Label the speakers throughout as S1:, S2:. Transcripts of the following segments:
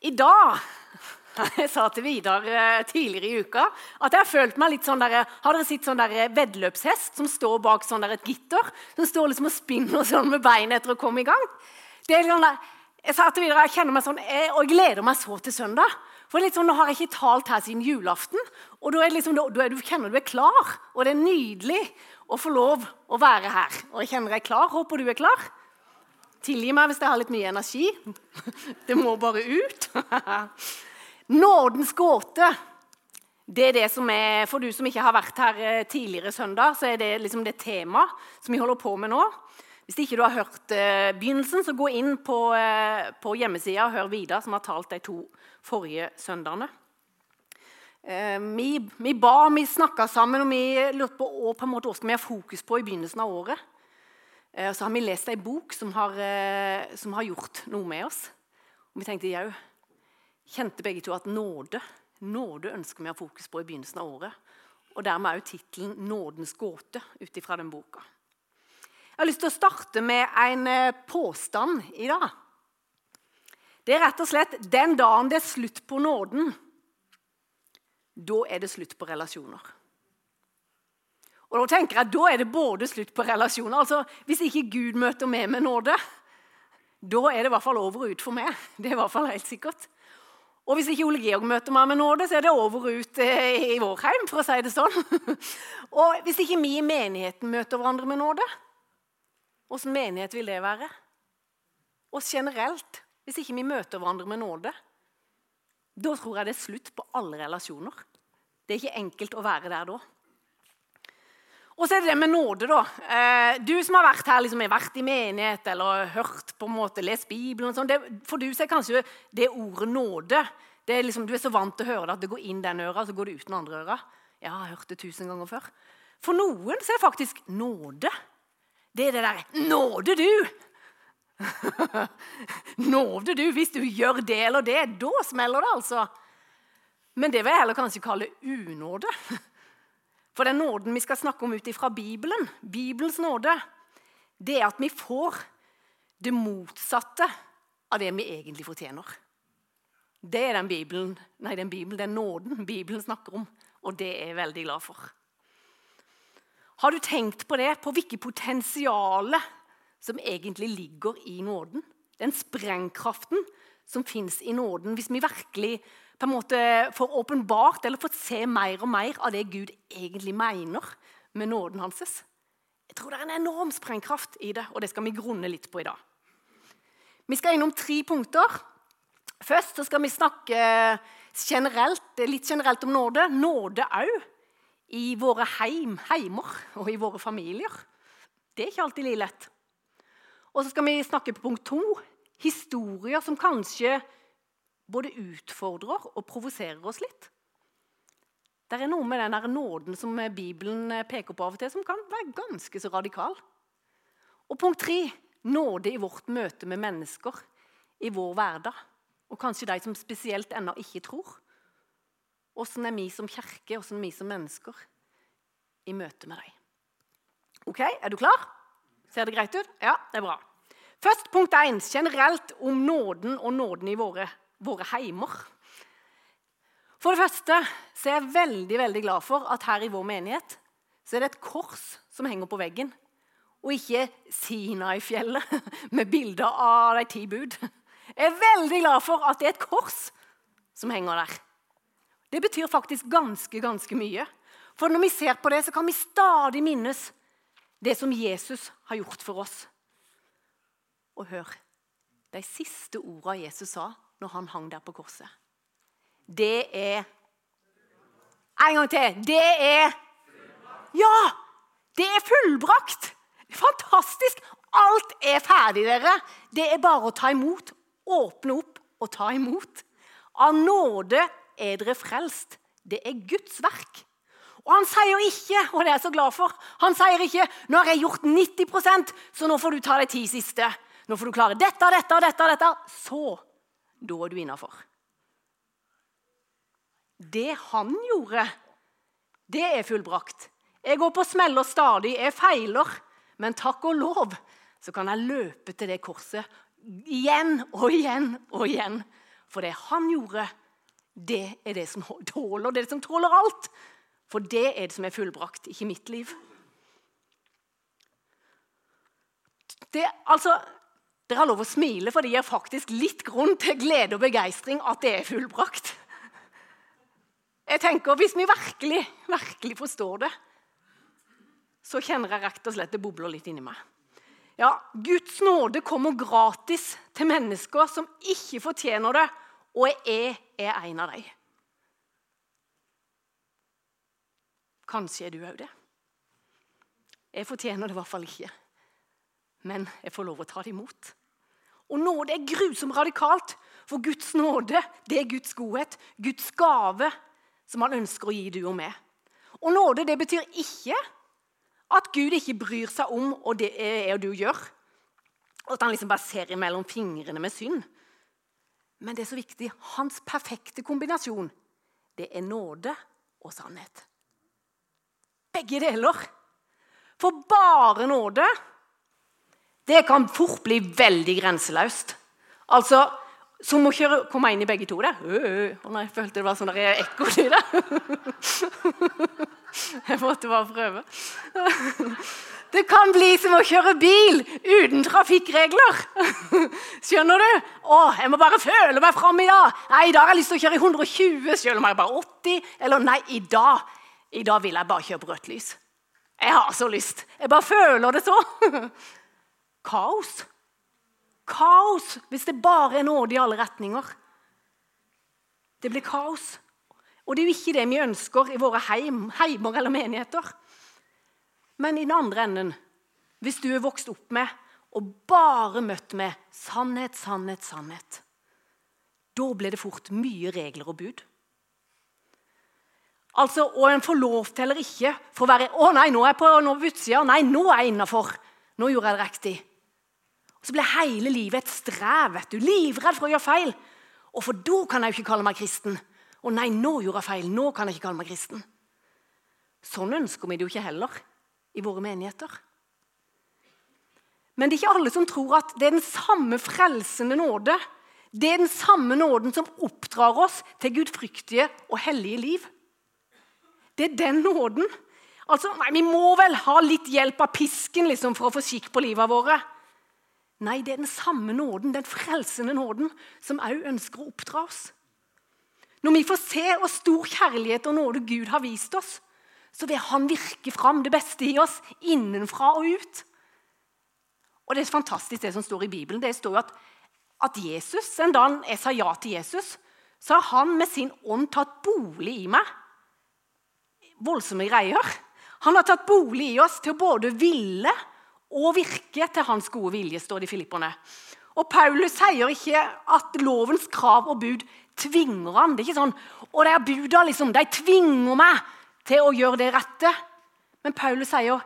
S1: I dag Jeg sa til Vidar eh, tidligere i uka at jeg har følt meg litt sånn der, Har dere sett sånn der veddeløpshest som står bak sånn der et gitter? Som står liksom og spinner sånn med beinet etter å komme i gang? Det er sånn der, jeg sa til Vidar, jeg kjenner meg sånn, jeg, og jeg gleder meg så til søndag. For sånn, Nå har jeg ikke talt her siden julaften, og da liksom, da, da du kjenner du er klar. Og det er nydelig å få lov å være her. Og jeg kjenner jeg er klar. Håper du er klar. Tilgi meg hvis jeg har litt mye energi. Det må bare ut. Nådens gåte. Det er det som er, For du som ikke har vært her eh, tidligere søndag, så er det liksom det temaet som vi holder på med nå. Hvis ikke du har hørt uh, begynnelsen, så gå inn på, uh, på hjemmesida og hør Vidar, som har talt de to forrige søndagene. Vi, vi, ba, vi snakka sammen, og vi lurte på på hva skal vi ha fokus på i begynnelsen av året. Og så har vi lest ei bok som har, som har gjort noe med oss. Og vi tenkte jau, kjente begge to at nåde nåde ønsker vi å ha fokus på i begynnelsen av året. Og dermed òg tittelen 'Nådens gåte' ut ifra den boka. Jeg har lyst til å starte med en eh, påstand i dag. Det er rett og slett den dagen det er slutt på nåden, da er det slutt på relasjoner. Og Da tenker jeg, da er det både slutt på relasjoner. altså Hvis ikke Gud møter meg med nåde, da er det i hvert fall over og ut for meg. Det er i hvert fall helt sikkert. Og hvis ikke Ole Georg møter meg med nåde, så er det over og ut eh, i vår heim, for å si det sånn. Og hvis ikke vi i menigheten møter hverandre med nåde, åssen menighet vil det være? Og generelt, hvis ikke vi møter hverandre med nåde, da tror jeg det er slutt på alle relasjoner. Det er ikke enkelt å være der da. Og så er det det med nåde, da. Eh, du som har vært her, liksom, har vært i menighet eller hørt på en måte, lest Bibelen og sånn, For du så er kanskje det ordet nåde det er liksom, Du er så vant til å høre det at det går inn den øra, så går det ut den andre øra. Jeg har hørt det tusen ganger før. For noen så er det faktisk nåde. Det er det derre Nåde, du! nåde, du! Hvis du gjør det eller det, da smeller det, altså. Men det vil jeg heller kanskje kalle unåde. For den nåden vi skal snakke om ut ifra Bibelen, Bibelens nåde, det er at vi får det motsatte av det vi egentlig fortjener. Det er den Bibelen, nei, den Bibelen, den nåden Bibelen snakker om, og det er jeg veldig glad for. Har du tenkt på det, på hvilket potensial som egentlig ligger i nåden? Den sprengkraften som fins i nåden, hvis vi virkelig på en måte får åpenbart eller fått se mer og mer av det Gud egentlig mener med nåden hans. Jeg tror det er en enorm sprengkraft i det, og det skal vi grunne litt på i dag. Vi skal innom tre punkter. Først skal vi snakke generelt, litt generelt om nåde. Nåde òg i våre heim, heimer og i våre familier. Det er ikke alltid like lett. Og så skal vi snakke på punkt to historier som kanskje både utfordrer og provoserer oss litt. Det er noe med den der nåden som Bibelen peker på av og til, som kan være ganske så radikal. Og punkt tre nåde i vårt møte med mennesker i vår hverdag. Og kanskje de som spesielt ennå ikke tror. Åssen er vi som kirke, åssen er vi som mennesker i møte med dem? Ok, Er du klar? Ser det greit ut? Ja, det er bra. Først punkt én generelt om nåden og nåden i våre våre heimer. For det første så er jeg veldig veldig glad for at her i vår menighet så er det et kors som henger på veggen, og ikke Sinai-fjellet med bilder av de ti bud. Jeg er veldig glad for at det er et kors som henger der. Det betyr faktisk ganske, ganske mye. For når vi ser på det, så kan vi stadig minnes det som Jesus har gjort for oss. Og hør de siste ordene Jesus sa når han hang der på korset. Det er En gang til. Det er Ja! Det er fullbrakt! Fantastisk! Alt er ferdig, dere. Det er bare å ta imot. Åpne opp og ta imot. Av nåde er dere frelst. Det er Guds verk. Og han sier ikke, og det er jeg så glad for, han sier ikke 'Nå har jeg gjort 90% så nå får du ta de ti siste.' 'Nå får du klare dette, dette, dette, dette.' Så da er du innafor. Det han gjorde, det er fullbrakt. Jeg går på smeller stadig, jeg feiler. Men takk og lov så kan jeg løpe til det korset igjen og igjen og igjen. For det han gjorde, det er det som tåler, det som tåler alt. For det er det som er fullbrakt, ikke mitt liv. Det, altså, dere har lov å smile, for det gir faktisk litt grunn til glede og begeistring at det er fullbrakt. Jeg tenker, Hvis vi virkelig, virkelig forstår det, så kjenner jeg rett og slett det bobler litt inni meg. Ja, Guds nåde kommer gratis til mennesker som ikke fortjener det, og jeg er en av dem. Kanskje er du òg det. Jeg fortjener det i hvert fall ikke, men jeg får lov å ta det imot. Og nåde er grusomt radikalt, for Guds nåde det er Guds godhet, Guds gave, som han ønsker å gi du og meg. Og nåde det betyr ikke at Gud ikke bryr seg om og det er du gjør. Og at han liksom bare ser mellom fingrene med synd. Men det er så viktig. Hans perfekte kombinasjon, det er nåde og sannhet. Begge deler. For bare nåde, det kan fort bli veldig grenseløst. Altså, som å kjøre komme inn i begge to der. Øh, øh. Å nei, jeg følte det var sånn ekkolyd der. Jeg måtte bare prøve. Det kan bli som å kjøre bil uten trafikkregler. Skjønner du? Å, jeg må bare føle meg fram i dag. Nei, I dag har jeg lyst til å kjøre i 120, selv om jeg er bare 80. Eller nei, i dag i dag vil jeg bare kjøre på rødt lys. Jeg har så lyst. Jeg bare føler det så. Kaos. Kaos hvis det bare er nåde i alle retninger. Det blir kaos. Og det er jo ikke det vi ønsker i våre heim, heimer eller menigheter. Men i den andre enden, hvis du er vokst opp med og bare møtt med sannhet, sannhet, sannhet, da blir det fort mye regler og bud. Altså, Og en får lov til eller ikke for å være 'Å nei, nå er jeg på, nå utsida. Nei, nå er jeg innafor. Nå gjorde jeg det riktig.' Så blir hele livet et strev. vet du, Livredd for å gjøre feil. Og for da kan jeg jo ikke kalle meg kristen. Og nei, nå gjorde jeg feil. Nå kan jeg ikke kalle meg kristen. Sånn ønsker vi det jo ikke heller i våre menigheter. Men det er ikke alle som tror at det er den samme frelsende nåde. Det er den samme nåden som oppdrar oss til gudfryktige og hellige liv. Det er den nåden. Altså, nei, Vi må vel ha litt hjelp av pisken liksom, for å få skikk på livet våre. Nei, det er den samme nåden, den frelsende nåden, som òg ønsker å oppdra oss. Når vi får se hvor stor kjærlighet og nåde Gud har vist oss, så vil Han virke fram det beste i oss innenfra og ut. Og Det er fantastisk det som står i Bibelen. Det står jo at, at Jesus, En dag jeg sa ja til Jesus, så har han med sin ånd tatt bolig i meg. Voldsomme greier. Han har tatt bolig i oss til å både ville og virke til hans gode vilje, står det i Filipperne. Og Paulus sier ikke at lovens krav og bud tvinger han. Det er ikke sånn og er buda liksom, de tvinger meg til å gjøre det rette. Men Paulus sier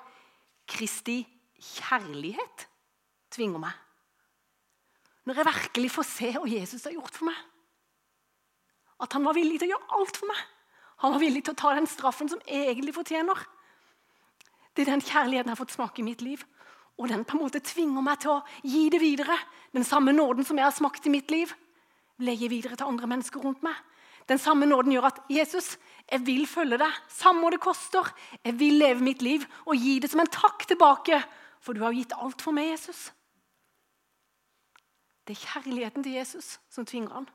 S1: Kristi kjærlighet tvinger meg. Når jeg virkelig får se hva Jesus har gjort for meg. At han var villig til å gjøre alt for meg. Han var villig til å ta den straffen som egentlig fortjener. Det er den kjærligheten jeg har fått smake i mitt liv. Og den på en måte tvinger meg til å gi det videre. Den samme nåden som jeg har smakt i mitt liv vil jeg gi videre til andre mennesker rundt meg. Den samme nåden gjør at Jesus, jeg vil følge deg, samme hva det koster. Jeg vil leve mitt liv og gi det som en takk tilbake, for du har gitt alt for meg, Jesus. Det er kjærligheten til Jesus som tvinger han.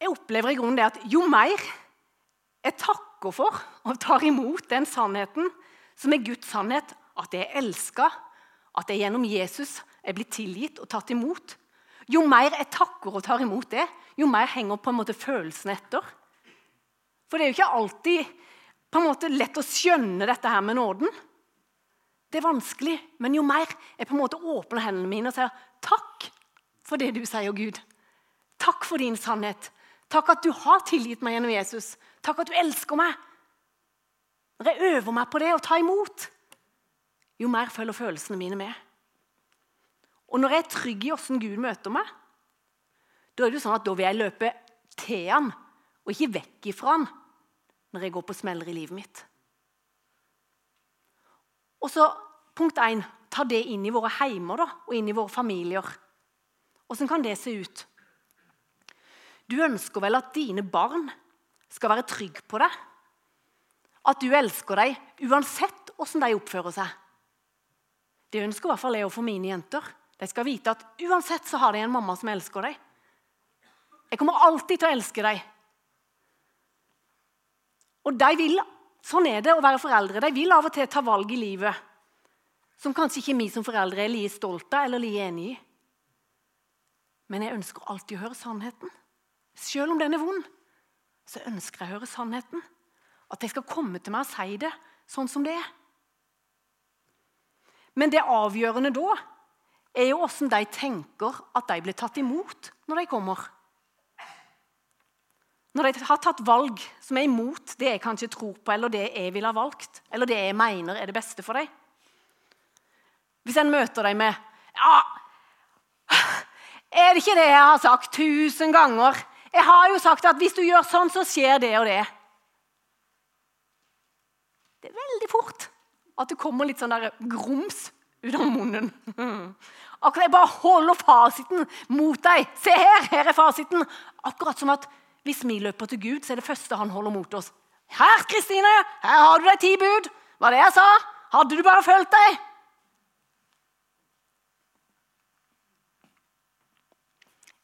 S1: Jeg opplever i grunnen det at jo mer jeg takker for og tar imot den sannheten som er Guds sannhet, at jeg er elska, at jeg gjennom Jesus er blitt tilgitt og tatt imot. Jo mer jeg takker og tar imot det, jo mer henger på en måte følelsene etter. For det er jo ikke alltid på en måte lett å skjønne dette her med nåden. Det er vanskelig, men jo mer jeg på en måte åpner hendene mine og sier takk for det du sier, Gud. Takk for din sannhet. Takk at du har tilgitt meg gjennom Jesus. Takk at du elsker meg. Når jeg øver meg på det å ta imot, jo mer følger følelsene mine med. Og når jeg er trygg i åssen Gud møter meg, da er det jo sånn at da vil jeg løpe til han, og ikke vekk ifra han når jeg går på smeller i livet mitt. Og så punkt 1, ta det inn i våre heimer da, og inn i våre familier. Åssen kan det se ut? Du ønsker vel at dine barn skal være trygge på deg? At du elsker dem uansett åssen de oppfører seg? Det ønsker i hvert fall jeg for mine jenter. De skal vite at uansett så har de en mamma som elsker dem. Jeg kommer alltid til å elske dem. Og de vil, sånn er det å være foreldre. De vil av og til ta valg i livet som kanskje ikke vi som foreldre er like stolte eller like enig i. Men jeg ønsker alltid å høre sannheten. Selv om den er vond, så ønsker jeg å høre sannheten. At de skal komme til meg og si det sånn som det er. Men det avgjørende da er jo åssen de tenker at de blir tatt imot når de kommer. Når de har tatt valg som er imot det jeg kanskje tror på, eller det jeg vil ha valgt, eller det jeg mener er det beste for dem. Hvis en møter dem med ja, Er det ikke det jeg har sagt tusen ganger? Jeg har jo sagt at hvis du gjør sånn, så skjer det og det. Det er veldig fort at det kommer litt sånn der grums ut av munnen. Akkurat jeg bare holder fasiten mot deg. Se her, her er fasiten. Akkurat som at hvis vi løper til Gud, så er det første han holder mot oss. Her, Kristine, her har du deg ti bud. Var det jeg sa? Hadde du bare fulgt deg?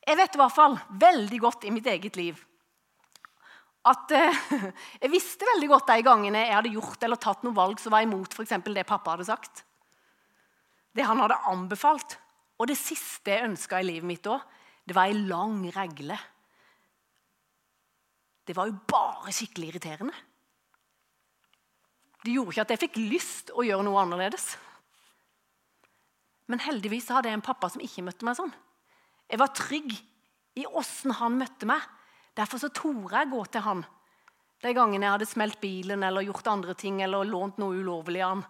S1: Jeg vet i hvert fall veldig godt i mitt eget liv at eh, jeg visste veldig godt de gangene jeg hadde gjort eller tatt noen valg som var imot for det pappa hadde sagt. Det han hadde anbefalt. Og det siste jeg ønska i livet mitt òg, det var ei lang regle det var jo bare skikkelig irriterende. Det gjorde ikke at jeg fikk lyst å gjøre noe annerledes. Men heldigvis hadde jeg en pappa som ikke møtte meg sånn. Jeg var trygg i åssen han møtte meg. Derfor så torde jeg gå til han de gangene jeg hadde smelt bilen eller gjort andre ting eller lånt noe ulovlig av han.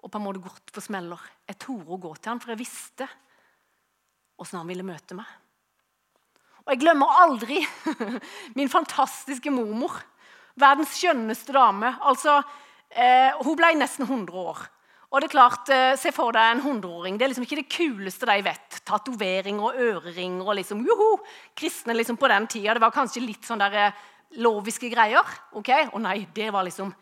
S1: Og på en måte gått for smeller. Jeg torde å gå til han, for jeg visste åssen han ville møte meg. Og jeg glemmer aldri min fantastiske mormor. Verdens skjønneste dame. Altså, eh, hun ble nesten 100 år. Og det er klart, eh, Se for deg en hundreåring. Det er liksom ikke det kuleste de vet. Tatoveringer og øreringer og liksom joho, Kristne liksom på den tida. Det var kanskje litt sånn der eh, loviske greier. ok? Å nei, det var liksom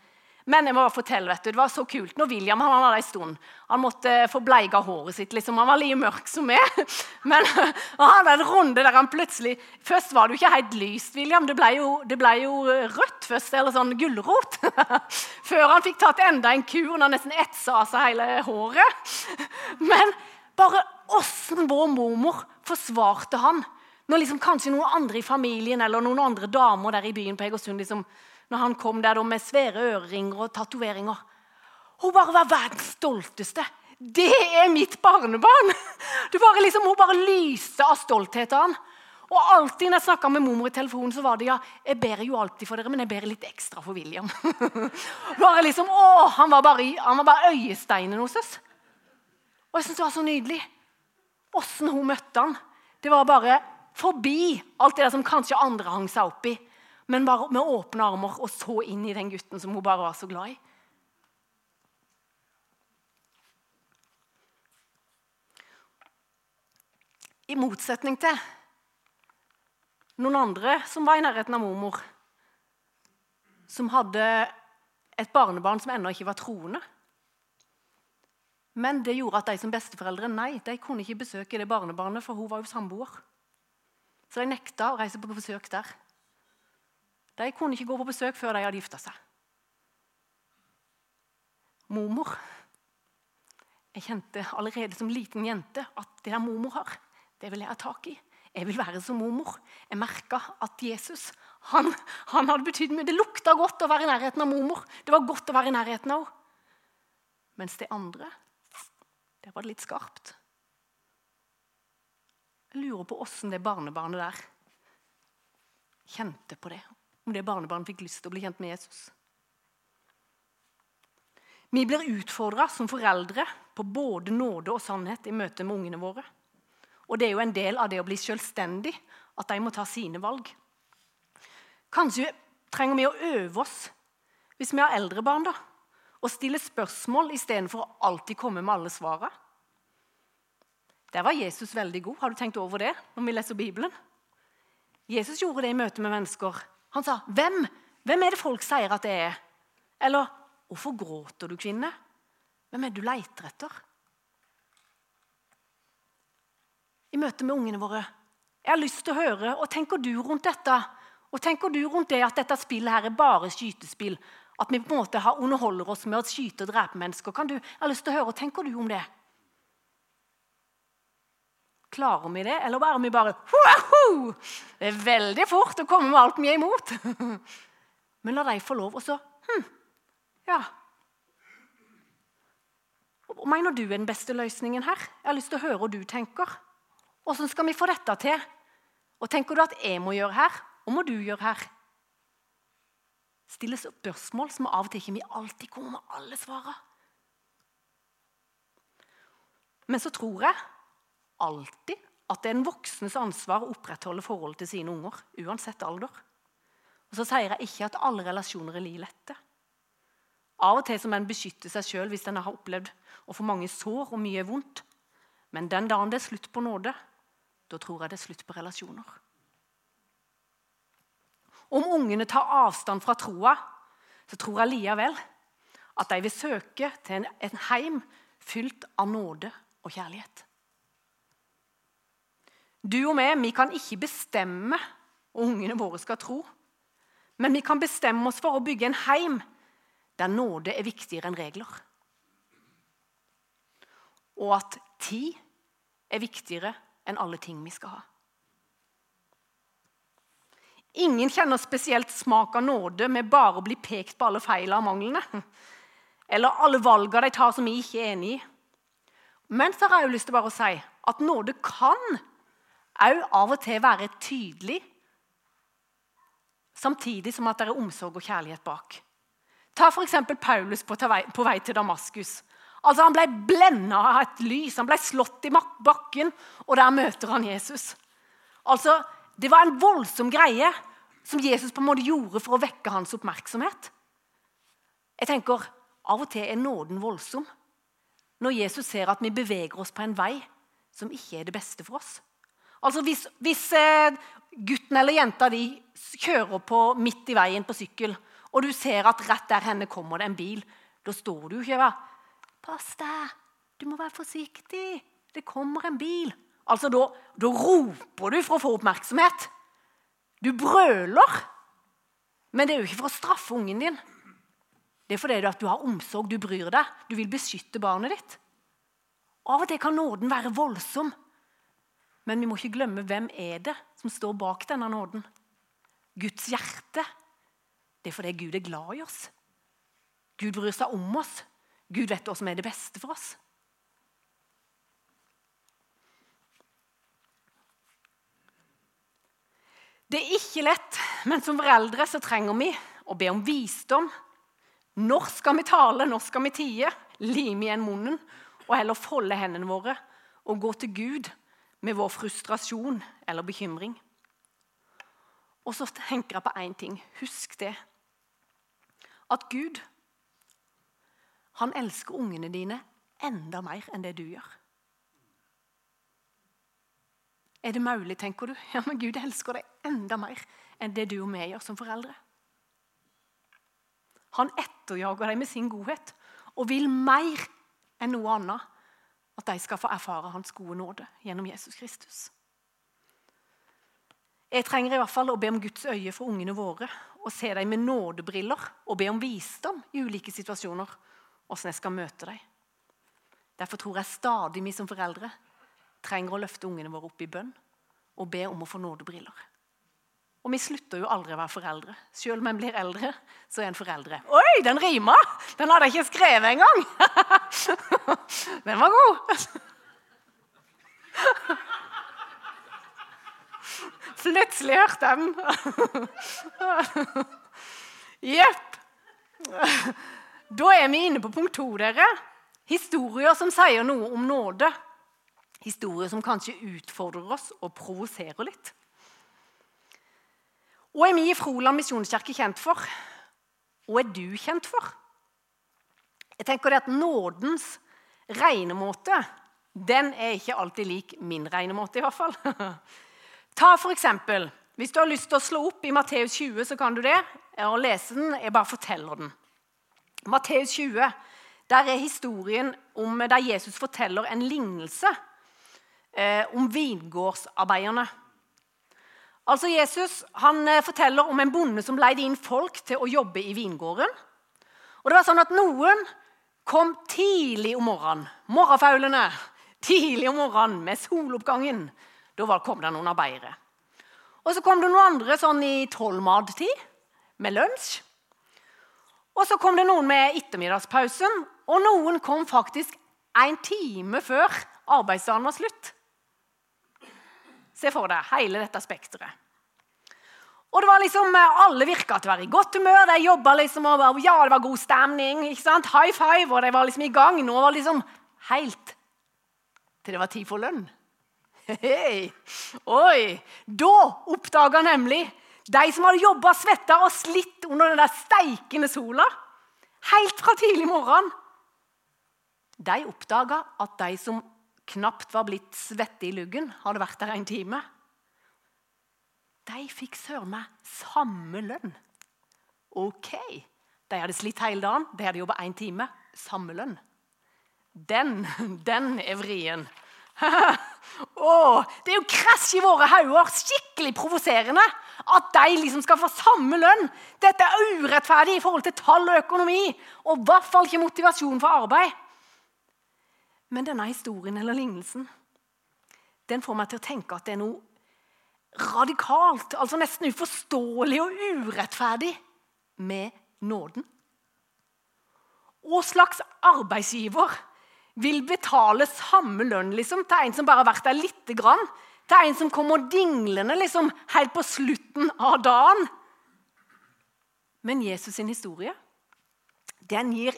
S1: men jeg må bare fortelle, vet du, det var så kult. Når William han hadde en stund, han måtte få bleika håret sitt. liksom, Han var like mørk som meg. Men han hadde en runde der han plutselig Først var det jo ikke helt lyst, William. Det ble jo, det ble jo rødt først, eller sånn gulrot. Før han fikk tatt enda en kur når han nesten etsa av seg hele håret. Men bare åssen vår mormor forsvarte han når liksom kanskje noen andre i familien eller noen andre damer der i byen på Egersund liksom når han kom der med svære øreringer og tatoveringer. Hun bare var verdens stolteste. Det er mitt barnebarn! Bare liksom, hun bare lyste av stolthet av han. Og alltid når jeg snakka med mormor i telefonen, så var det ja, jeg ber jo alltid for dere, men jeg ber litt ekstra for William. bare liksom, å, Han var bare, han var bare øyesteinen hos oss. Og jeg syntes det var så nydelig. Åssen hun møtte han. Det var bare forbi alt det der som kanskje andre hang seg opp i men bare med åpne armer og så inn i den gutten som hun bare var så glad i. I motsetning til noen andre som var i nærheten av mormor, som hadde et barnebarn som ennå ikke var troende. Men det gjorde at de som besteforeldre nei, de kunne ikke besøke det barnebarnet, for hun var jo samboer. Så de nekta å reise på besøk der. De kunne ikke gå på besøk før de hadde gifta seg. Mormor Jeg kjente allerede som liten jente at det der mormor har, det vil jeg ha tak i. Jeg vil være som mormor. Jeg merka at Jesus han, han hadde betydd mye. Det lukta godt å være i nærheten av mormor. Det var godt å være i nærheten av henne. Mens det andre, der var det litt skarpt. Jeg lurer på åssen det barnebarnet der kjente på det om det barnebarnet fikk lyst til å bli kjent med Jesus. Vi blir utfordra som foreldre på både nåde og sannhet i møte med ungene våre. Og det er jo en del av det å bli selvstendig, at de må ta sine valg. Kanskje trenger vi å øve oss hvis vi har eldre barn, da, og stille spørsmål istedenfor å alltid komme med alle svarene. Der var Jesus veldig god. Har du tenkt over det når vi leser Bibelen? Jesus gjorde det i møte med mennesker. Han sa, 'Hvem? Hvem er det folk sier at det er?' Eller 'Hvorfor gråter du, kvinne? Hvem er det du leiter etter?' I møte med ungene våre. Jeg har lyst til å høre, og tenker du rundt dette? Og tenker du rundt det at dette spillet her er bare skytespill? At vi på en måte underholder oss med å skyte og drepe mennesker? Kan du, jeg har lyst til å høre, Hva tenker du om det? Klarer vi det, eller er vi bare Wahoo! Det er veldig fort å komme med alt vi er imot. Men la dem få lov, og så hm, Ja. Hva mener du er den beste løsningen her? Jeg har lyst til å høre hva du tenker. Hvordan skal vi få dette til? Og tenker du at jeg må gjøre her, og må du gjøre her? Stille spørsmål som av og til ikke vi alltid kommer med alle svarene. Men så tror jeg alltid at det er en voksnes ansvar å opprettholde forholdet til sine unger. uansett alder. Og Så sier jeg ikke at alle relasjoner er like lette. Av og til som en beskytter seg sjøl hvis en har opplevd å få mange sår og mye vondt. Men den dagen det er slutt på nåde, da tror jeg det er slutt på relasjoner. Om ungene tar avstand fra troa, så tror jeg likevel at de vil søke til en, en heim fylt av nåde og kjærlighet. Du og meg vi kan ikke bestemme hva ungene våre skal tro. Men vi kan bestemme oss for å bygge en heim der nåde er viktigere enn regler. Og at tid er viktigere enn alle ting vi skal ha. Ingen kjenner spesielt smak av nåde med bare å bli pekt på alle feilene og manglene. Eller alle valgene de tar som vi ikke er enig i. Men så har jeg jo lyst til bare å si at nåde kan òg av og til være tydelig, samtidig som at det er omsorg og kjærlighet bak. Ta f.eks. Paulus på vei, på vei til Damaskus. Altså Han ble blenda av et lys, han ble slått i bakken, og der møter han Jesus. Altså, Det var en voldsom greie som Jesus på en måte gjorde for å vekke hans oppmerksomhet. Jeg tenker, Av og til er nåden voldsom når Jesus ser at vi beveger oss på en vei som ikke er det beste for oss. Altså Hvis, hvis eh, gutten eller jenta de kjører på midt i veien på sykkel, og du ser at rett der henne kommer det en bil, da står du jo ikke der. 'Pass deg! Du må være forsiktig! Det kommer en bil!' Altså, Da, da roper du for å få oppmerksomhet. Du brøler. Men det er jo ikke for å straffe ungen din. Det er fordi du har omsorg, du bryr deg, du vil beskytte barnet ditt. Av og til kan nåden være voldsom. Men vi må ikke glemme hvem er det som står bak denne nåden. Guds hjerte. Det er fordi Gud er glad i oss. Gud bryr seg om oss. Gud vet hva som er det beste for oss. Det er ikke lett, men som foreldre så trenger vi å be om visdom. Når skal vi tale, når skal vi tie? Lime igjen munnen og heller folde hendene våre og gå til Gud med vår frustrasjon eller bekymring. Og så tenker jeg på én ting. Husk det. At Gud han elsker ungene dine enda mer enn det du gjør. Er det mulig, tenker du? Ja, men Gud elsker deg enda mer enn det du og vi gjør som foreldre. Han etterjager deg med sin godhet og vil mer enn noe annet at de skal få erfare hans gode nåde gjennom Jesus Kristus. Jeg trenger i hvert fall å be om Guds øye for ungene våre og se dem med nådebriller og be om visdom i ulike situasjoner, åssen jeg skal møte dem. Derfor tror jeg stadig vi som foreldre trenger å løfte ungene våre opp i bønn og be om å få nådebriller. Og vi slutter jo aldri å være foreldre. Selv om en blir eldre, så er en foreldre. Oi, den rima! Den hadde jeg ikke skrevet engang! Den var god! Plutselig hørte jeg den. Jepp. Da er vi inne på punkt to, dere. Historier som sier noe om nåde. Historier som kanskje utfordrer oss og provoserer litt. Hva er vi i Froland misjonskirke kjent for? Hva er du kjent for? Jeg tenker at Nådens regnemåte den er ikke alltid lik min regnemåte, i hvert fall. Ta for eksempel, Hvis du har lyst til å slå opp i Matteus 20, så kan du det. og lese den. Jeg bare forteller den. Matteus 20, der er historien om der Jesus forteller en lignelse eh, om vingårdsarbeiderne. Altså Jesus han eh, forteller om en bonde som leide inn folk til å jobbe i vingården. Og det var sånn at Noen kom tidlig om morgenen, morgenfaulene, tidlig om morgenen med soloppgangen. Da kom det noen arbeidere. Og så kom det noen andre sånn i tolvmadtid, med lunsj. Og så kom det noen med ettermiddagspausen, og noen kom faktisk en time før arbeidsdagen var slutt. Se for deg hele dette spekteret. Og det var liksom, eh, Alle virka til å være i godt humør. De jobba liksom, og ja, det var god stemning. ikke sant? High five, og de var liksom i gang. Nå var det liksom helt til det var tid for lønn. Hei. Oi! Da oppdaga nemlig de som hadde jobba, svetta og slitt under den der steikende sola, helt fra tidlig morgen De oppdaga at de som knapt var blitt svette i luggen, hadde vært der en time. De fikk søren meg samme lønn. OK. De hadde slitt hele dagen, de hadde jobba én time. Samme lønn. Den, den er vrien. oh, det er jo krasj i våre hauger. Skikkelig provoserende. At de liksom skal få samme lønn. Dette er urettferdig i forhold til tall og økonomi. Og i hvert fall ikke motivasjon for arbeid. Men denne historien eller lignelsen den får meg til å tenke at det er noe radikalt, altså nesten uforståelig og urettferdig med nåden. Hva slags arbeidsgiver vil betale samme lønn liksom, til en som bare har vært der lite grann? Til en som kommer dinglende liksom, helt på slutten av dagen? Men Jesus' sin historie den gir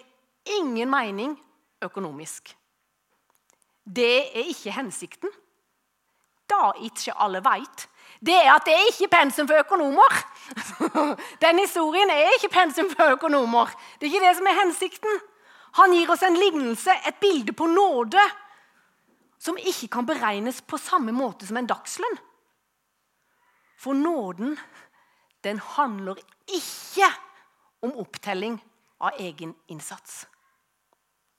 S1: ingen mening økonomisk. Det er ikke hensikten. Da ikke alle veit, det er at det er ikke pensum for økonomer. Den historien er ikke pensum for økonomer. Det er ikke det som er hensikten. Han gir oss en lignelse, et bilde på nåde, som ikke kan beregnes på samme måte som en dagslønn. For nåden, den handler ikke om opptelling av egen innsats.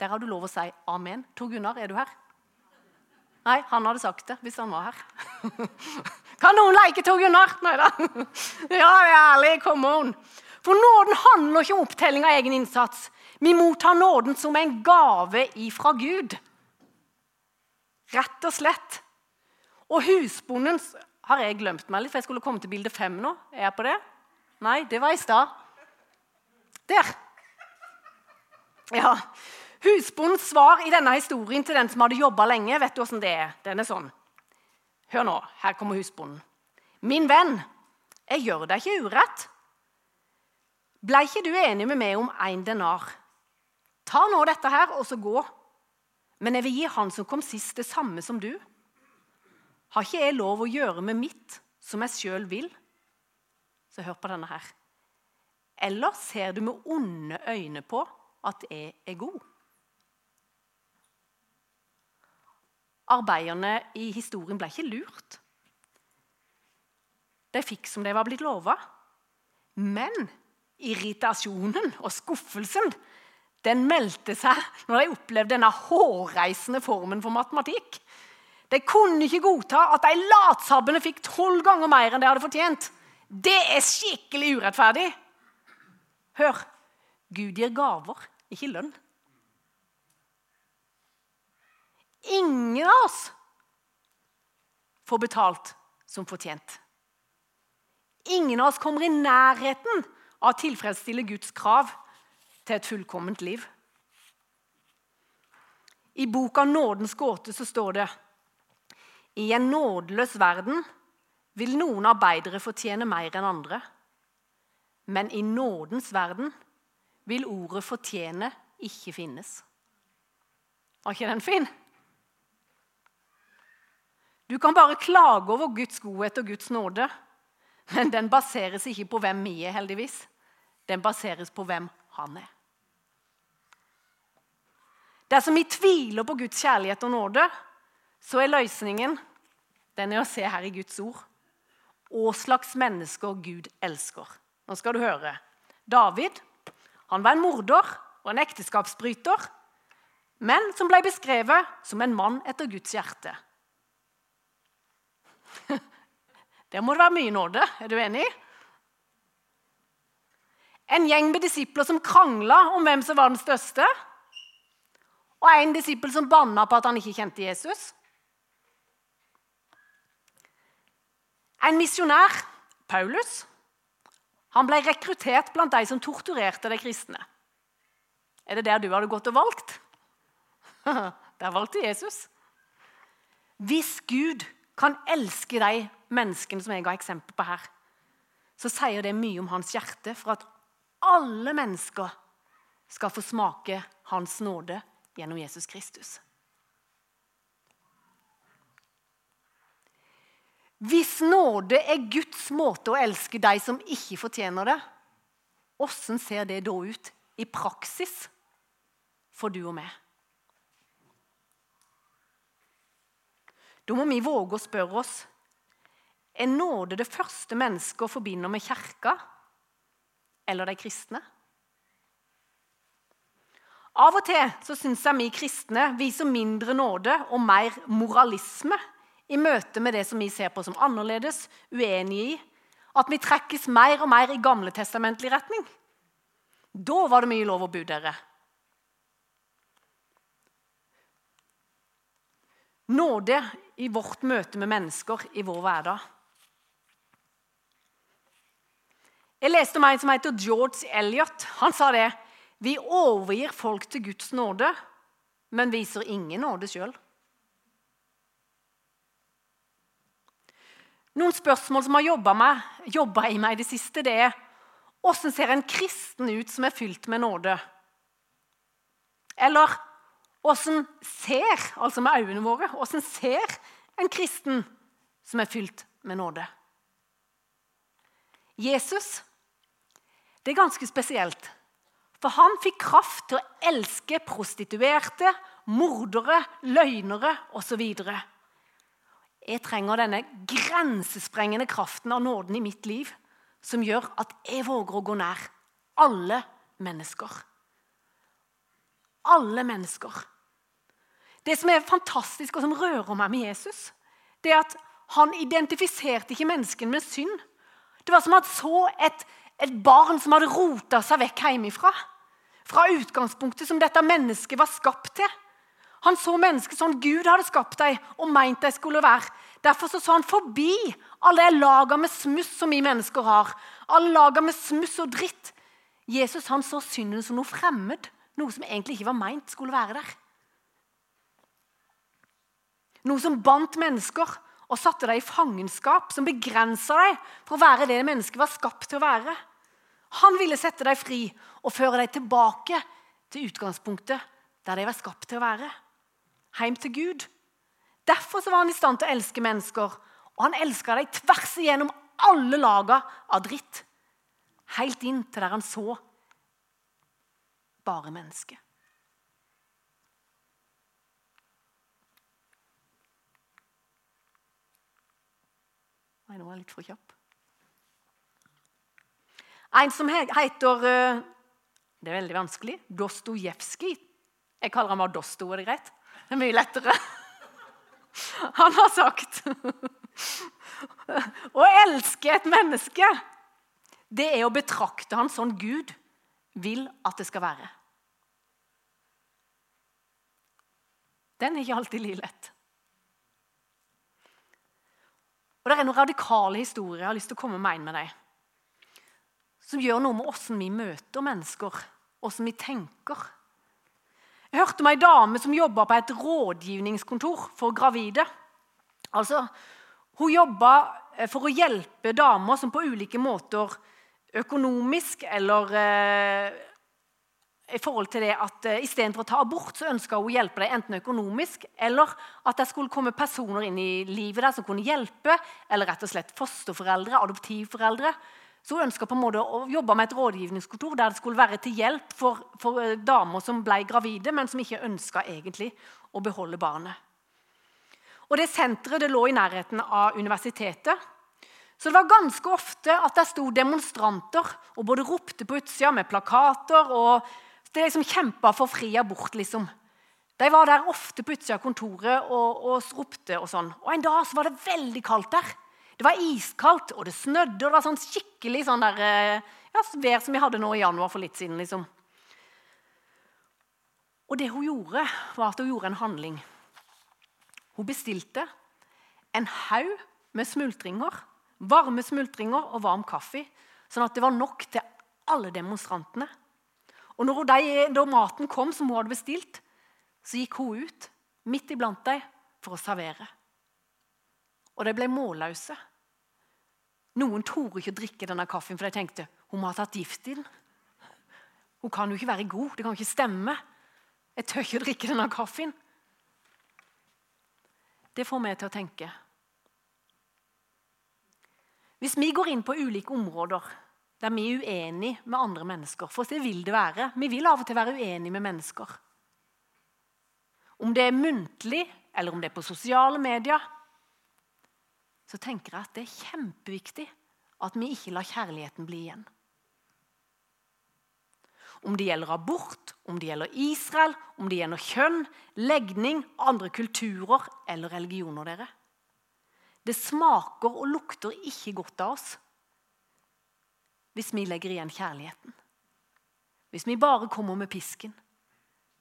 S1: Der har du lov å si amen. Tor Gunnar, er du her? Nei, han hadde sagt det hvis han var her. Kan noen leke to Gunnar? Nei da. Ja, ærlig. Come on. For nåden handler ikke om opptelling av egen innsats. Vi mottar nåden som en gave ifra Gud. Rett og slett. Og husbonden Har jeg glemt meg litt, for jeg skulle komme til bilde fem nå? Er jeg på det? Nei, det var i stad. Der. Ja. Husbondens svar i denne historien til den som hadde jobba lenge, vet du åssen det er? Den er sånn. Hør nå, her kommer husbonden. Min venn, jeg gjør deg ikke urett. Blei ikke du enig med meg om én denar? Ta nå dette her, og så gå. Men jeg vil gi han som kom sist, det samme som du. Har ikke jeg lov å gjøre med mitt som jeg sjøl vil? Så hør på denne her. Eller ser du med onde øyne på at jeg er god? Arbeiderne i historien ble ikke lurt. De fikk som de var blitt lova. Men irritasjonen og skuffelsen den meldte seg når de opplevde denne hårreisende formen for matematikk. De kunne ikke godta at de latsabbene fikk tolv ganger mer enn de hadde fortjent. Det er skikkelig urettferdig. Hør, Gud gir gaver, ikke lønn. Ingen av oss får betalt som fortjent. Ingen av oss kommer i nærheten av å tilfredsstille Guds krav til et fullkomment liv. I boka 'Nådens gåte' så står det i en nådeløs verden vil noen arbeidere fortjene mer enn andre. Men i nådens verden vil ordet 'fortjene' ikke finnes. Var ikke den fin? Du kan bare klage over Guds godhet og Guds nåde. Men den baseres ikke på hvem vi er, heldigvis. Den baseres på hvem han er. Dersom vi tviler på Guds kjærlighet og nåde, så er løsningen den er å se her i Guds ord. Hva slags mennesker Gud elsker. Nå skal du høre. David han var en morder og en ekteskapsbryter, men som ble beskrevet som en mann etter Guds hjerte. Der må det være mye nåde. Er du enig? En gjeng med disipler som krangla om hvem som var den største. Og en disippel som banna på at han ikke kjente Jesus. En misjonær, Paulus, han ble rekruttert blant de som torturerte de kristne. Er det der du hadde gått og valgt? Der valgte Jesus. Hvis Gud kan elske de menneskene som jeg ga eksempel på her, så sier det mye om hans hjerte for at alle mennesker skal få smake hans nåde gjennom Jesus Kristus. Hvis nåde er Guds måte å elske de som ikke fortjener det, åssen ser det da ut i praksis for du og meg? Da må vi våge å spørre oss er nåde det første mennesket å forbinde med kirka eller de kristne? Av og til så syns jeg vi kristne viser mindre nåde og mer moralisme i møte med det som vi ser på som annerledes, uenige i. At vi trekkes mer og mer i gamletestamentlig retning. Da var det mye lov å bu dere. Nåde i vårt møte med mennesker i vår hverdag. Jeg leste om en som heter George Elliot. Han sa det. Vi overgir folk til Guds nåde, men viser ingen nåde sjøl. Noen spørsmål som har jobba i meg i det siste, det er Åssen ser en kristen ut som er fylt med nåde? Eller åssen ser, altså med øynene våre, åssen ser en kristen som er fylt med nåde? Jesus det er ganske spesielt. For han fikk kraft til å elske prostituerte, mordere, løgnere osv. Jeg trenger denne grensesprengende kraften av nåden i mitt liv som gjør at jeg våger å gå nær alle mennesker. Alle mennesker. Det som er fantastisk og som rører meg med Jesus, det er at han identifiserte ikke menneskene med synd. Det var som han så et et barn som hadde rota seg vekk hjemmefra. Fra utgangspunktet som dette mennesket var skapt til. Han så mennesket sånn Gud hadde skapt dem og meint de skulle være. Derfor så, så han forbi alle laga med smuss som vi mennesker har. Alle laga med smuss og dritt. Jesus han så synden som noe fremmed. Noe som egentlig ikke var meint skulle være der. Noe som bandt mennesker og satte dem i fangenskap. Som begrensa dem for å være det mennesket var skapt til å være. Han ville sette dem fri og føre dem tilbake til utgangspunktet der de var skapt til å være. Heim til Gud. Derfor var han i stand til å elske mennesker. Og han elska dem tvers igjennom alle laga av dritt. Helt inn til der han så bare mennesket. Nei, nå var jeg litt for kjapp. En som heter eh, Det er veldig vanskelig. Dostojevskij. Jeg kaller ham Dosto. Er det greit? Det er mye lettere. Han har sagt Å elske et menneske, det er å betrakte han sånn Gud vil at det skal være. Den er ikke alltid like lett. Og Det er noen radikale historier jeg har lyst til å komme med en med deg som gjør noe med åssen vi møter mennesker, åssen vi tenker. Jeg hørte om ei dame som jobba på et rådgivningskontor for gravide. Altså, Hun jobba eh, for å hjelpe damer som på ulike måter økonomisk eller eh, i forhold til det at uh, Istedenfor å ta abort så ønska hun å hjelpe dem enten økonomisk eller at det skulle komme personer inn i livet der som kunne hjelpe, eller rett og slett fosterforeldre, adoptivforeldre, Så hun ønska å jobbe med et rådgivningskontor der det skulle være til hjelp for, for eh, damer som ble gravide, men som ikke ønska egentlig å beholde barnet. Og det Senteret det lå i nærheten av universitetet. Så det var ganske ofte at det sto demonstranter og både ropte på utsida med plakater og det liksom kjempa for fri abort. liksom. De var der ofte på utsida av kontoret og, og ropte. Og sånn. Og En dag så var det veldig kaldt der. Det var iskaldt, og det snødde. og det var sånn skikkelig sånn der, eh, ja, vær som vi hadde nå i januar for litt siden. liksom. Og det hun gjorde, var at hun gjorde en handling. Hun bestilte en haug med smultringer, varme smultringer og varm kaffe, sånn at det var nok til alle demonstrantene. Og når de, da maten kom som hun hadde bestilt, så gikk hun ut midt iblant dem for å servere. Og de ble målløse. Noen torde ikke å drikke denne kaffen, for de tenkte hun må ha tatt gift i den. Hun kan jo ikke være god. Det kan ikke stemme. Jeg tør ikke å drikke denne kaffen. Det får meg til å tenke. Hvis vi går inn på ulike områder der vi er uenige med andre mennesker For det vil det være. Vi vil av og til være uenige med mennesker. Om det er muntlig, eller om det er på sosiale medier, så tenker jeg at det er kjempeviktig at vi ikke lar kjærligheten bli igjen. Om det gjelder abort, om det gjelder Israel, om det gjelder kjønn, legning, andre kulturer eller religioner. dere. Det smaker og lukter ikke godt av oss hvis vi legger igjen kjærligheten. Hvis vi bare kommer med pisken,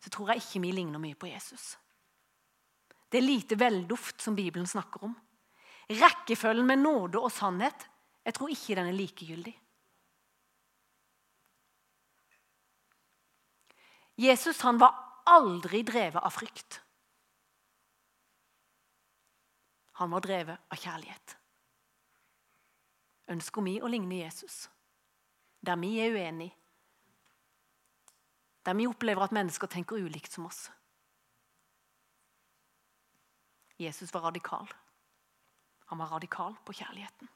S1: så tror jeg ikke vi ligner mye på Jesus. Det er lite velduft som Bibelen snakker om. Rekkefølgen med nåde og sannhet jeg tror ikke den er likegyldig. Jesus han var aldri drevet av frykt. Han var drevet av kjærlighet. Ønsker vi å ligne Jesus, der vi er uenige, der vi opplever at mennesker tenker ulikt som oss? Jesus var radikal. Han var radikal på kjærligheten.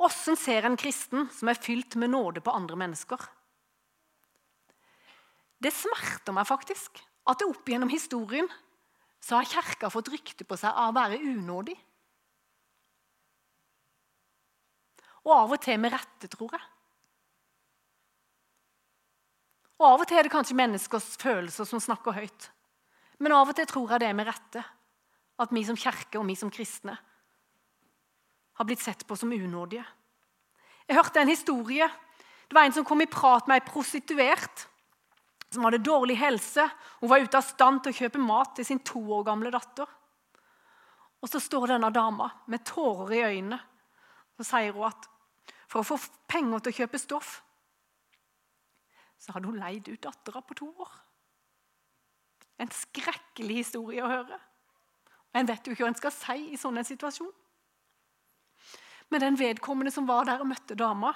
S1: Åssen ser en kristen som er fylt med nåde på andre mennesker? Det smerter meg faktisk at opp gjennom historien så har Kirka fått rykte på seg av å være unådig. Og av og til med rette, tror jeg. Og Av og til er det kanskje menneskers følelser som snakker høyt. Men av og til tror jeg det er med rette. At vi som kirke og vi som kristne har blitt sett på som unådige. Jeg hørte en historie. Det var En som kom i prat med ei prostituert som hadde dårlig helse. Hun var ute av stand til å kjøpe mat til sin to år gamle datter. Og så står denne dama med tårer i øynene. Så sier hun at for å få penger til å kjøpe stoff, så hadde hun leid ut dattera på to år. En skrekkelig historie å høre. En vet jo ikke hva en skal si i sånn en situasjon. Men den vedkommende som var der og møtte dama,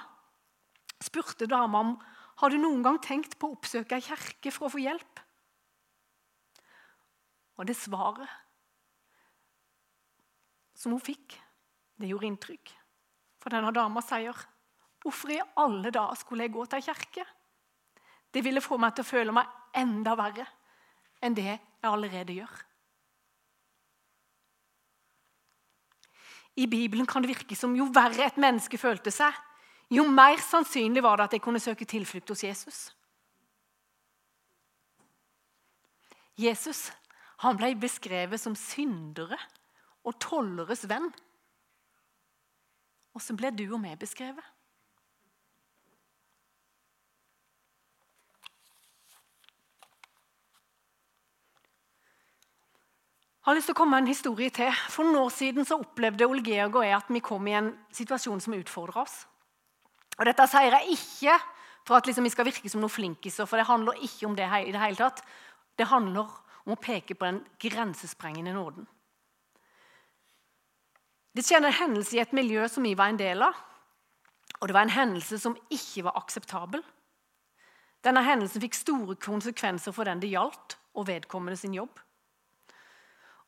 S1: spurte dama om har du noen gang tenkt på å oppsøke ei kirke for å få hjelp. Og det svaret som hun fikk, det gjorde inntrykk. For denne dama sier, 'Hvorfor i alle dager skulle jeg gå til kirke?' Det ville få meg til å føle meg enda verre enn det jeg allerede gjør. I Bibelen kan det virke som jo verre et menneske følte seg, jo mer sannsynlig var det at jeg kunne søke tilflukt hos Jesus. Jesus han ble beskrevet som syndere og tolleres venn. Hvordan ble du og meg beskrevet? Jeg har lyst til å komme med en historie til. For noen år siden så opplevde Ole Georg og jeg at vi kom i en situasjon som utfordra oss. Og Dette sier jeg ikke for at liksom vi skal virke som noen flinkiser, for det handler ikke om det i det hele tatt. Det handler om å peke på den grensesprengende nåden. Det skjedde en hendelse i et miljø som vi var en del av. Og det var en hendelse som ikke var akseptabel. Denne hendelsen fikk store konsekvenser for den det gjaldt, og vedkommende sin jobb.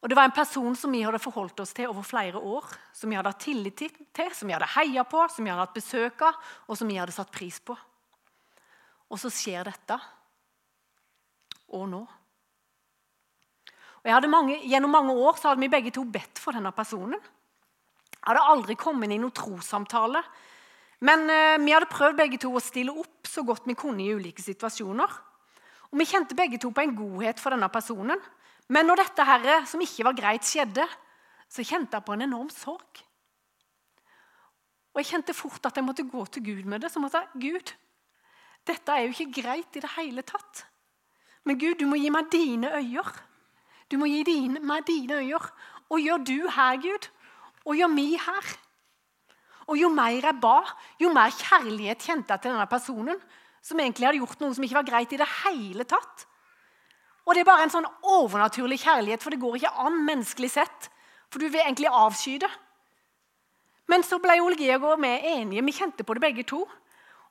S1: Og Det var en person som vi hadde forholdt oss til over flere år. Som vi hadde hatt tillit til, som vi hadde heia på, som vi hadde hatt besøk av, og som vi hadde satt pris på. Og så skjer dette. Og nå. Og mange, gjennom mange år så hadde vi begge to bedt for denne personen. Jeg hadde aldri kommet inn i noen trossamtale. Men eh, vi hadde prøvd begge to å stille opp så godt vi kunne i ulike situasjoner. Og Vi kjente begge to på en godhet for denne personen. Men når dette her, som ikke var greit, skjedde, så kjente jeg på en enorm sorg. Og Jeg kjente fort at jeg måtte gå til Gud med det. Måtte jeg Gud, dette er jo ikke greit i det hele tatt. Men Gud, du må gi meg dine øyer. Du må gi dine, meg dine øyer. Og gjør du her, Gud, og gjør mi her. Og jo mer jeg ba, jo mer kjærlighet kjente jeg til denne personen, som egentlig hadde gjort noe som ikke var greit i det hele tatt. Og det er bare en sånn overnaturlig kjærlighet, for det går ikke an menneskelig sett. For du vil egentlig avsky det. Men så ble Ole Georg vi enige. Vi kjente på det begge to.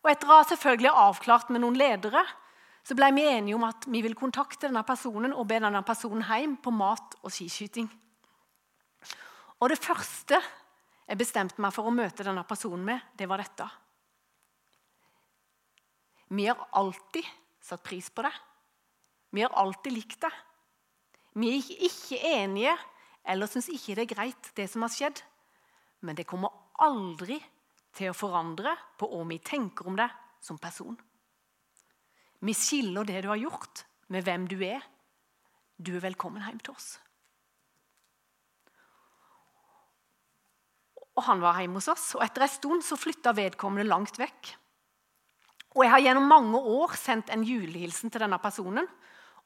S1: Og etter å ha selvfølgelig avklart med noen ledere, så ble vi enige om at vi ville kontakte denne personen og be denne personen hjem på mat og skiskyting. Og det første jeg bestemte meg for å møte denne personen med, det var dette. Vi har alltid satt pris på det. Vi har alltid likt det. Vi er ikke enige eller syns ikke det er greit, det som har skjedd. Men det kommer aldri til å forandre på hva vi tenker om det som person. Vi skiller det du har gjort, med hvem du er. Du er velkommen hjem til oss. Og Han var hjemme hos oss, og etter en stund så flytta vedkommende langt vekk. Og Jeg har gjennom mange år sendt en julehilsen til denne personen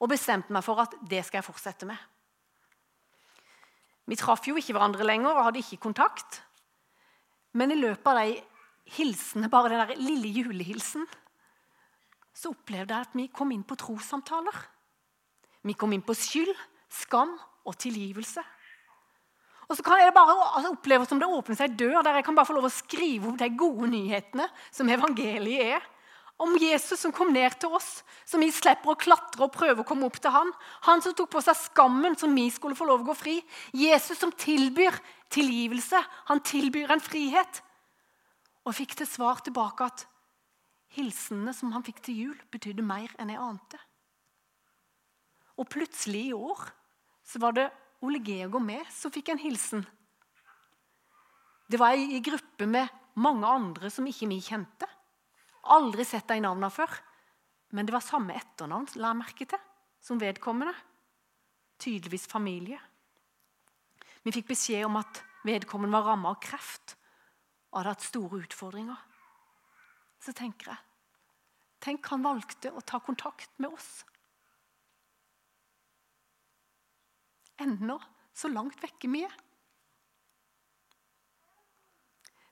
S1: og bestemt meg for at det skal jeg fortsette med. Vi traff jo ikke hverandre lenger og hadde ikke kontakt. Men i løpet av de hilsene, bare den der lille julehilsen, så opplevde jeg at vi kom inn på trossamtaler. Vi kom inn på skyld, skam og tilgivelse. Og så kan jeg bare altså, oppleve som det åpner seg dør der jeg kan bare få lov å skrive om de gode nyhetene som evangeliet er. Om Jesus som kom ned til oss, som vi slipper å klatre og prøve å komme opp til han. Han som tok på seg skammen som vi skulle få lov å gå fri. Jesus som tilbyr tilgivelse. Han tilbyr en frihet. Og fikk til svar tilbake at Hilsenene som han fikk til jul, betydde mer enn jeg ante. Og plutselig i år så var det Ole Georg og meg så fikk jeg en hilsen. Det var ei gruppe med mange andre som ikke vi kjente. Aldri sett de navnene før. Men det var samme etternavn la jeg merke til, som vedkommende. Tydeligvis familie. Vi fikk beskjed om at vedkommende var rammet av kreft og hadde hatt store utfordringer så tenker jeg Tenk, han valgte å ta kontakt med oss. Ennå så langt vekke vi er.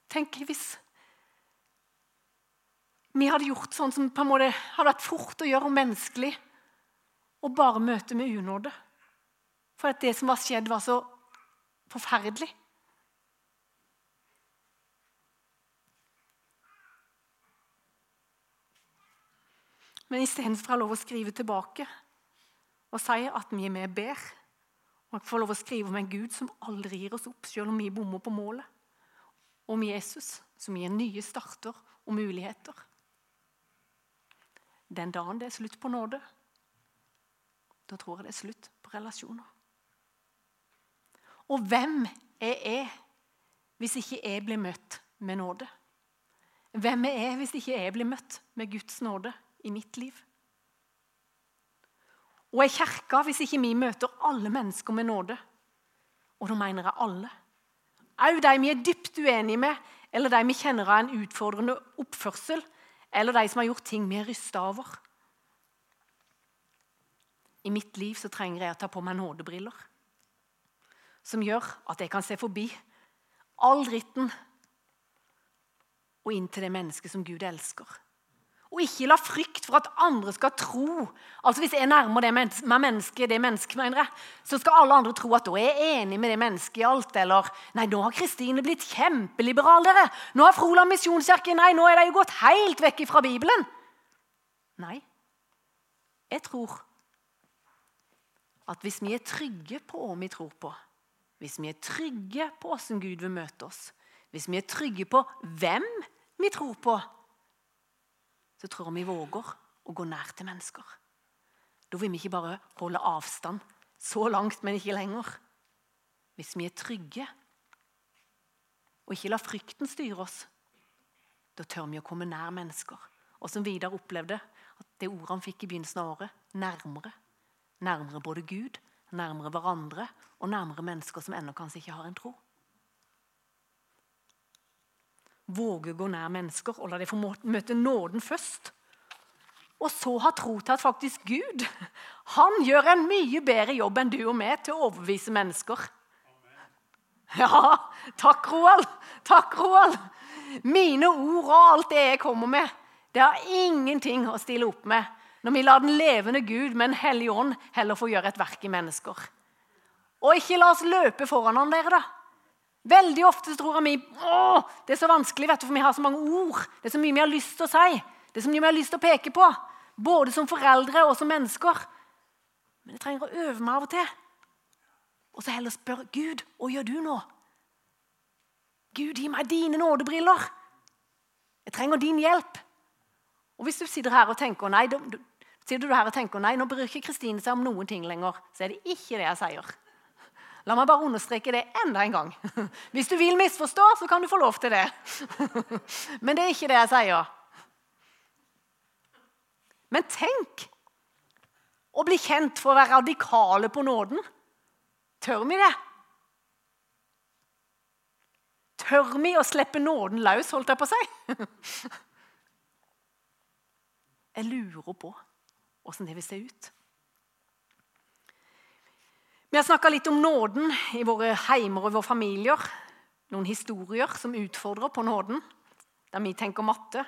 S1: Tenk hvis vi hadde gjort sånn som på en måte hadde vært fort å gjøre og menneskelig, og bare møte med unåde. For at det som var skjedd, var så forferdelig. Men istedenfor å ha lov å skrive tilbake og si at vi er med og ber, og får lov å skrive om en Gud som aldri gir oss opp, selv om vi bommer på målet, om Jesus, som gir nye starter og muligheter. Den dagen det er slutt på nåde, da tror jeg det er slutt på relasjoner. Og hvem er jeg hvis ikke jeg blir møtt med nåde? Hvem er jeg hvis ikke jeg blir møtt med Guds nåde? i mitt liv. Og er kirka hvis ikke vi møter alle mennesker med nåde. Og da mener jeg alle. Òg de vi er dypt uenige med, eller de vi kjenner av en utfordrende oppførsel, eller de som har gjort ting vi er rysta over. I mitt liv så trenger jeg å ta på meg nådebriller som gjør at jeg kan se forbi all dritten og inn til det mennesket som Gud elsker. Og ikke la frykt for at andre skal tro Altså Hvis jeg nærmer det med mennesket, det mennesket mener jeg, så skal alle andre tro at da er jeg enig med det mennesket i alt. Eller nei, nå har Kristine blitt kjempeliberal, dere. Nå har Froland misjonskirke Nei, nå er de jo gått helt vekk fra Bibelen. Nei. Jeg tror at hvis vi er trygge på hva vi tror på, hvis vi er trygge på hvordan Gud vil møte oss, hvis vi er trygge på hvem vi tror på, så tror jeg vi våger å gå nær til mennesker. Da vil vi ikke bare holde avstand så langt, men ikke lenger. Hvis vi er trygge og ikke lar frykten styre oss, da tør vi å komme nær mennesker. Og som Vidar opplevde, at det ordet han fikk i begynnelsen av året, nærmere. Nærmere både Gud, nærmere hverandre og nærmere mennesker som ennå kanskje ikke har en tro. Våge å gå nær mennesker og la dem få møte nåden først. Og så ha tro til at faktisk Gud han gjør en mye bedre jobb enn du og meg til å overbevise mennesker. Ja, takk, Roald. Takk, Roald. Mine ord og alt det jeg kommer med, det har ingenting å stille opp med når vi lar den levende Gud med en hellig ånd heller få gjøre et verk i mennesker. Og ikke la oss løpe foran han dere, da. Veldig ofte tror vi å, det er så vanskelig, vet du, for vi har så mange ord. Det er så mye vi har lyst til å si. Det er så mye vi har lyst til å peke på. Både som foreldre og som mennesker. Men jeg trenger å øve meg av og til. Og så heller spørre Gud hva gjør du nå? Gud, gi meg dine nådebriller. Jeg trenger din hjelp. Og Hvis du sitter her og tenker nei, du, sitter du her og tenker, nei, nå bryr ikke Kristine seg om noen ting lenger, så er det ikke det jeg sier. La meg bare understreke det enda en gang. Hvis du vil misforstå, så kan du få lov til det. Men det er ikke det jeg sier. Men tenk å bli kjent for å være radikale på nåden. Tør vi det? Tør vi å slippe nåden løs, holdt jeg på å si? Jeg lurer på åssen det vil se ut. Vi har snakka litt om nåden i våre heimer og våre familier. Noen historier som utfordrer på nåden, der vi tenker matte.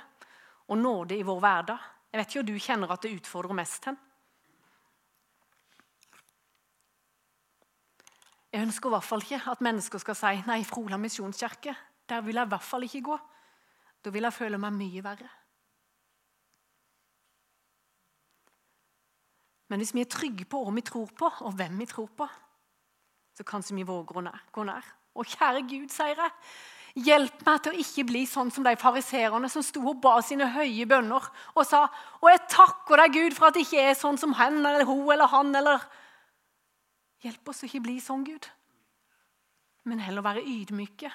S1: Og nåde i vår hverdag. Jeg vet ikke hva du kjenner at det utfordrer mest hen. Jeg ønsker i hvert fall ikke at mennesker skal si nei, Froland misjonskirke, der vil jeg i hvert fall ikke gå. Da vil jeg føle meg mye verre. Men hvis vi er trygge på hva vi tror på, og hvem vi tror på, så kanskje vi våger å gå nær. Og kjære Gud, sier jeg, hjelp meg til å ikke bli sånn som de fariserene som sto og ba sine høye bønner og sa Og jeg takker deg, Gud, for at det ikke er sånn som han eller hun eller han eller Hjelp oss å ikke bli sånn, Gud, men heller være ydmyke.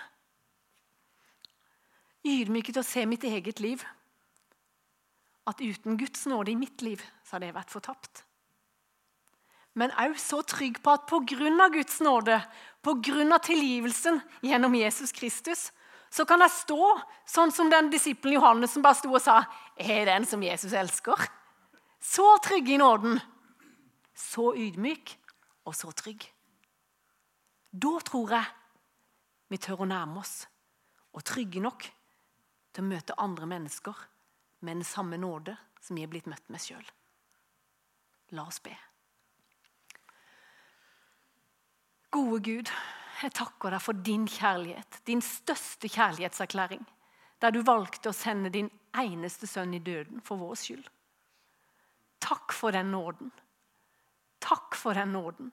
S1: Ydmyke til å se mitt eget liv. At uten Guds nåde i mitt liv så hadde jeg vært fortapt men òg så trygg på at pga. Guds nåde, pga. tilgivelsen gjennom Jesus Kristus, så kan jeg stå sånn som den disippelen Johannes som bare sto og sa er den som Jesus elsker. Så trygg i nåden. Så ydmyk og så trygg. Da tror jeg vi tør å nærme oss og trygge nok til å møte andre mennesker med den samme nåde som vi er blitt møtt med sjøl. La oss be. Gode Gud, jeg takker deg for din kjærlighet, din største kjærlighetserklæring, der du valgte å sende din eneste sønn i døden for vår skyld. Takk for den nåden. Takk for den nåden.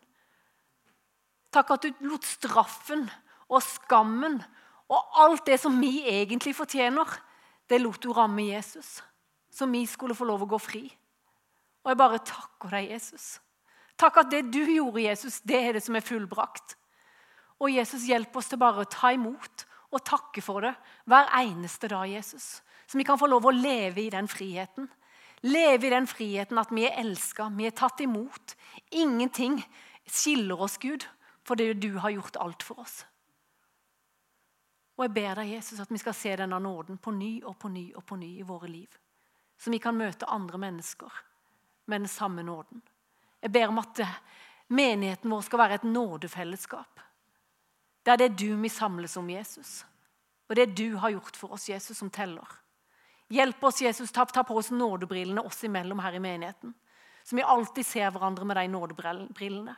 S1: Takk at du lot straffen og skammen og alt det som vi egentlig fortjener, det lot du ramme Jesus, så vi skulle få lov å gå fri. Og jeg bare takker deg, Jesus. Takk at det du gjorde, Jesus, det er det som er fullbrakt. Og Jesus, hjelp oss til bare å ta imot og takke for det hver eneste dag, Jesus. Så vi kan få lov å leve i den friheten. Leve i den friheten at vi er elska, vi er tatt imot. Ingenting skiller oss, Gud, fordi du har gjort alt for oss. Og jeg ber deg, Jesus, at vi skal se denne nåden på ny og på ny og på ny i våre liv. Så vi kan møte andre mennesker med den samme nåden. Jeg ber om at menigheten vår skal være et nådefellesskap. Det er du vi samles om, Jesus. Og det du har gjort for oss, Jesus, som teller. Hjelp oss, Jesus, ta, ta på oss nådebrillene oss imellom her i menigheten. Så vi alltid ser hverandre med de nådebrillene.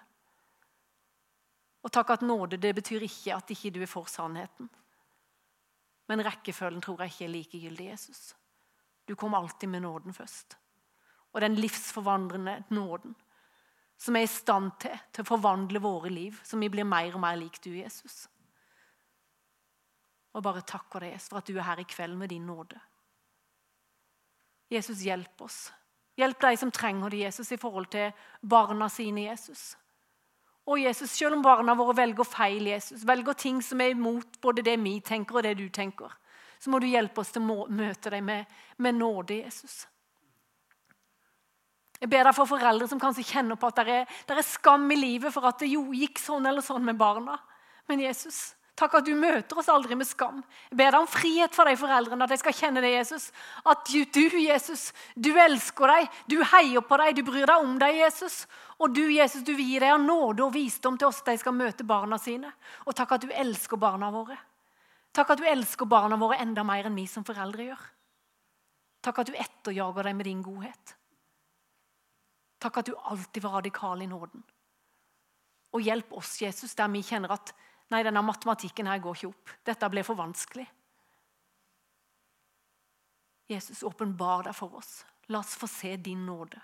S1: Og takk at nåde det betyr ikke at ikke du er for sannheten. Men rekkefølgen tror jeg ikke er likegyldig, Jesus. Du kom alltid med nåden først. Og den livsforvandrende nåden som er i stand til, til å forvandle våre liv, så vi blir mer og mer lik du, Jesus. Og bare takker deg for at du er her i kveld med din nåde. Jesus, hjelp oss. Hjelp de som trenger det, Jesus, i forhold til barna sine, Jesus. Og Jesus, Selv om barna våre velger feil, Jesus, velger ting som er imot både det vi tenker og det du tenker, så må du hjelpe oss til å møte dem med, med nåde, Jesus. Jeg ber deg for foreldre som kanskje kjenner på at det er, er skam i livet for at det jo gikk sånn eller sånn med barna. Men Jesus, Takk at du møter oss aldri med skam. Jeg ber deg om frihet for de foreldrene, at de skal kjenne det, Jesus. At du, Jesus, du elsker dem, du heier på dem, du bryr deg om dem, Jesus. Og du, Jesus, du vil gi dem nåde og visdom til oss de skal møte barna sine. Og takk at du elsker barna våre. Takk at du elsker barna våre enda mer enn vi som foreldre gjør. Takk at du etterjager dem med din godhet. Takk at du alltid var radikal i nåden. Og hjelp oss, Jesus, der vi kjenner at Nei, denne matematikken her går ikke opp. Dette ble for vanskelig. Jesus, åpenbar deg for oss. La oss få se din nåde.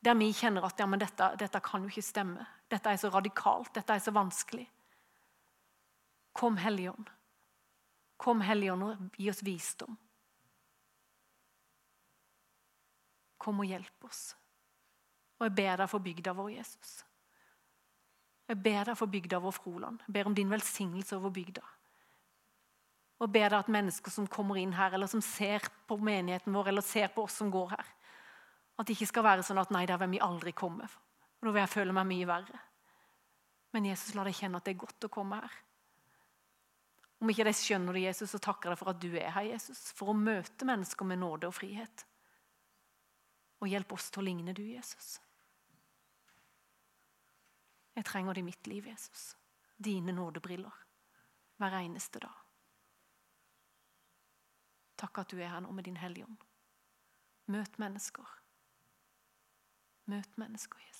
S1: Der vi kjenner at ja, men dette, dette kan jo ikke stemme. Dette er så radikalt, dette er så vanskelig. Kom, Helligånd. Kom, Helligånd, og gi oss visdom. Kom og hjelp oss. Og jeg ber deg for bygda vår, Jesus. Jeg ber deg for bygda vår Froland. Jeg ber om din velsignelse over bygda. Og ber deg at mennesker som kommer inn her, eller som ser på menigheten vår, eller ser på oss som går her, at det ikke skal være sånn at nei, der vil vi aldri komme. For da vil jeg føle meg mye verre. Men Jesus, la deg kjenne at det er godt å komme her. Om ikke de skjønner det, Jesus, så takker jeg deg for at du er her, Jesus. For å møte mennesker med nåde og frihet. Og hjelp oss til å ligne du, Jesus. Jeg trenger det i mitt liv, Jesus. Dine nådebriller hver eneste dag. Takk at du er her nå med din Hellige Ånd. Møt mennesker. Møt mennesker, Jesus.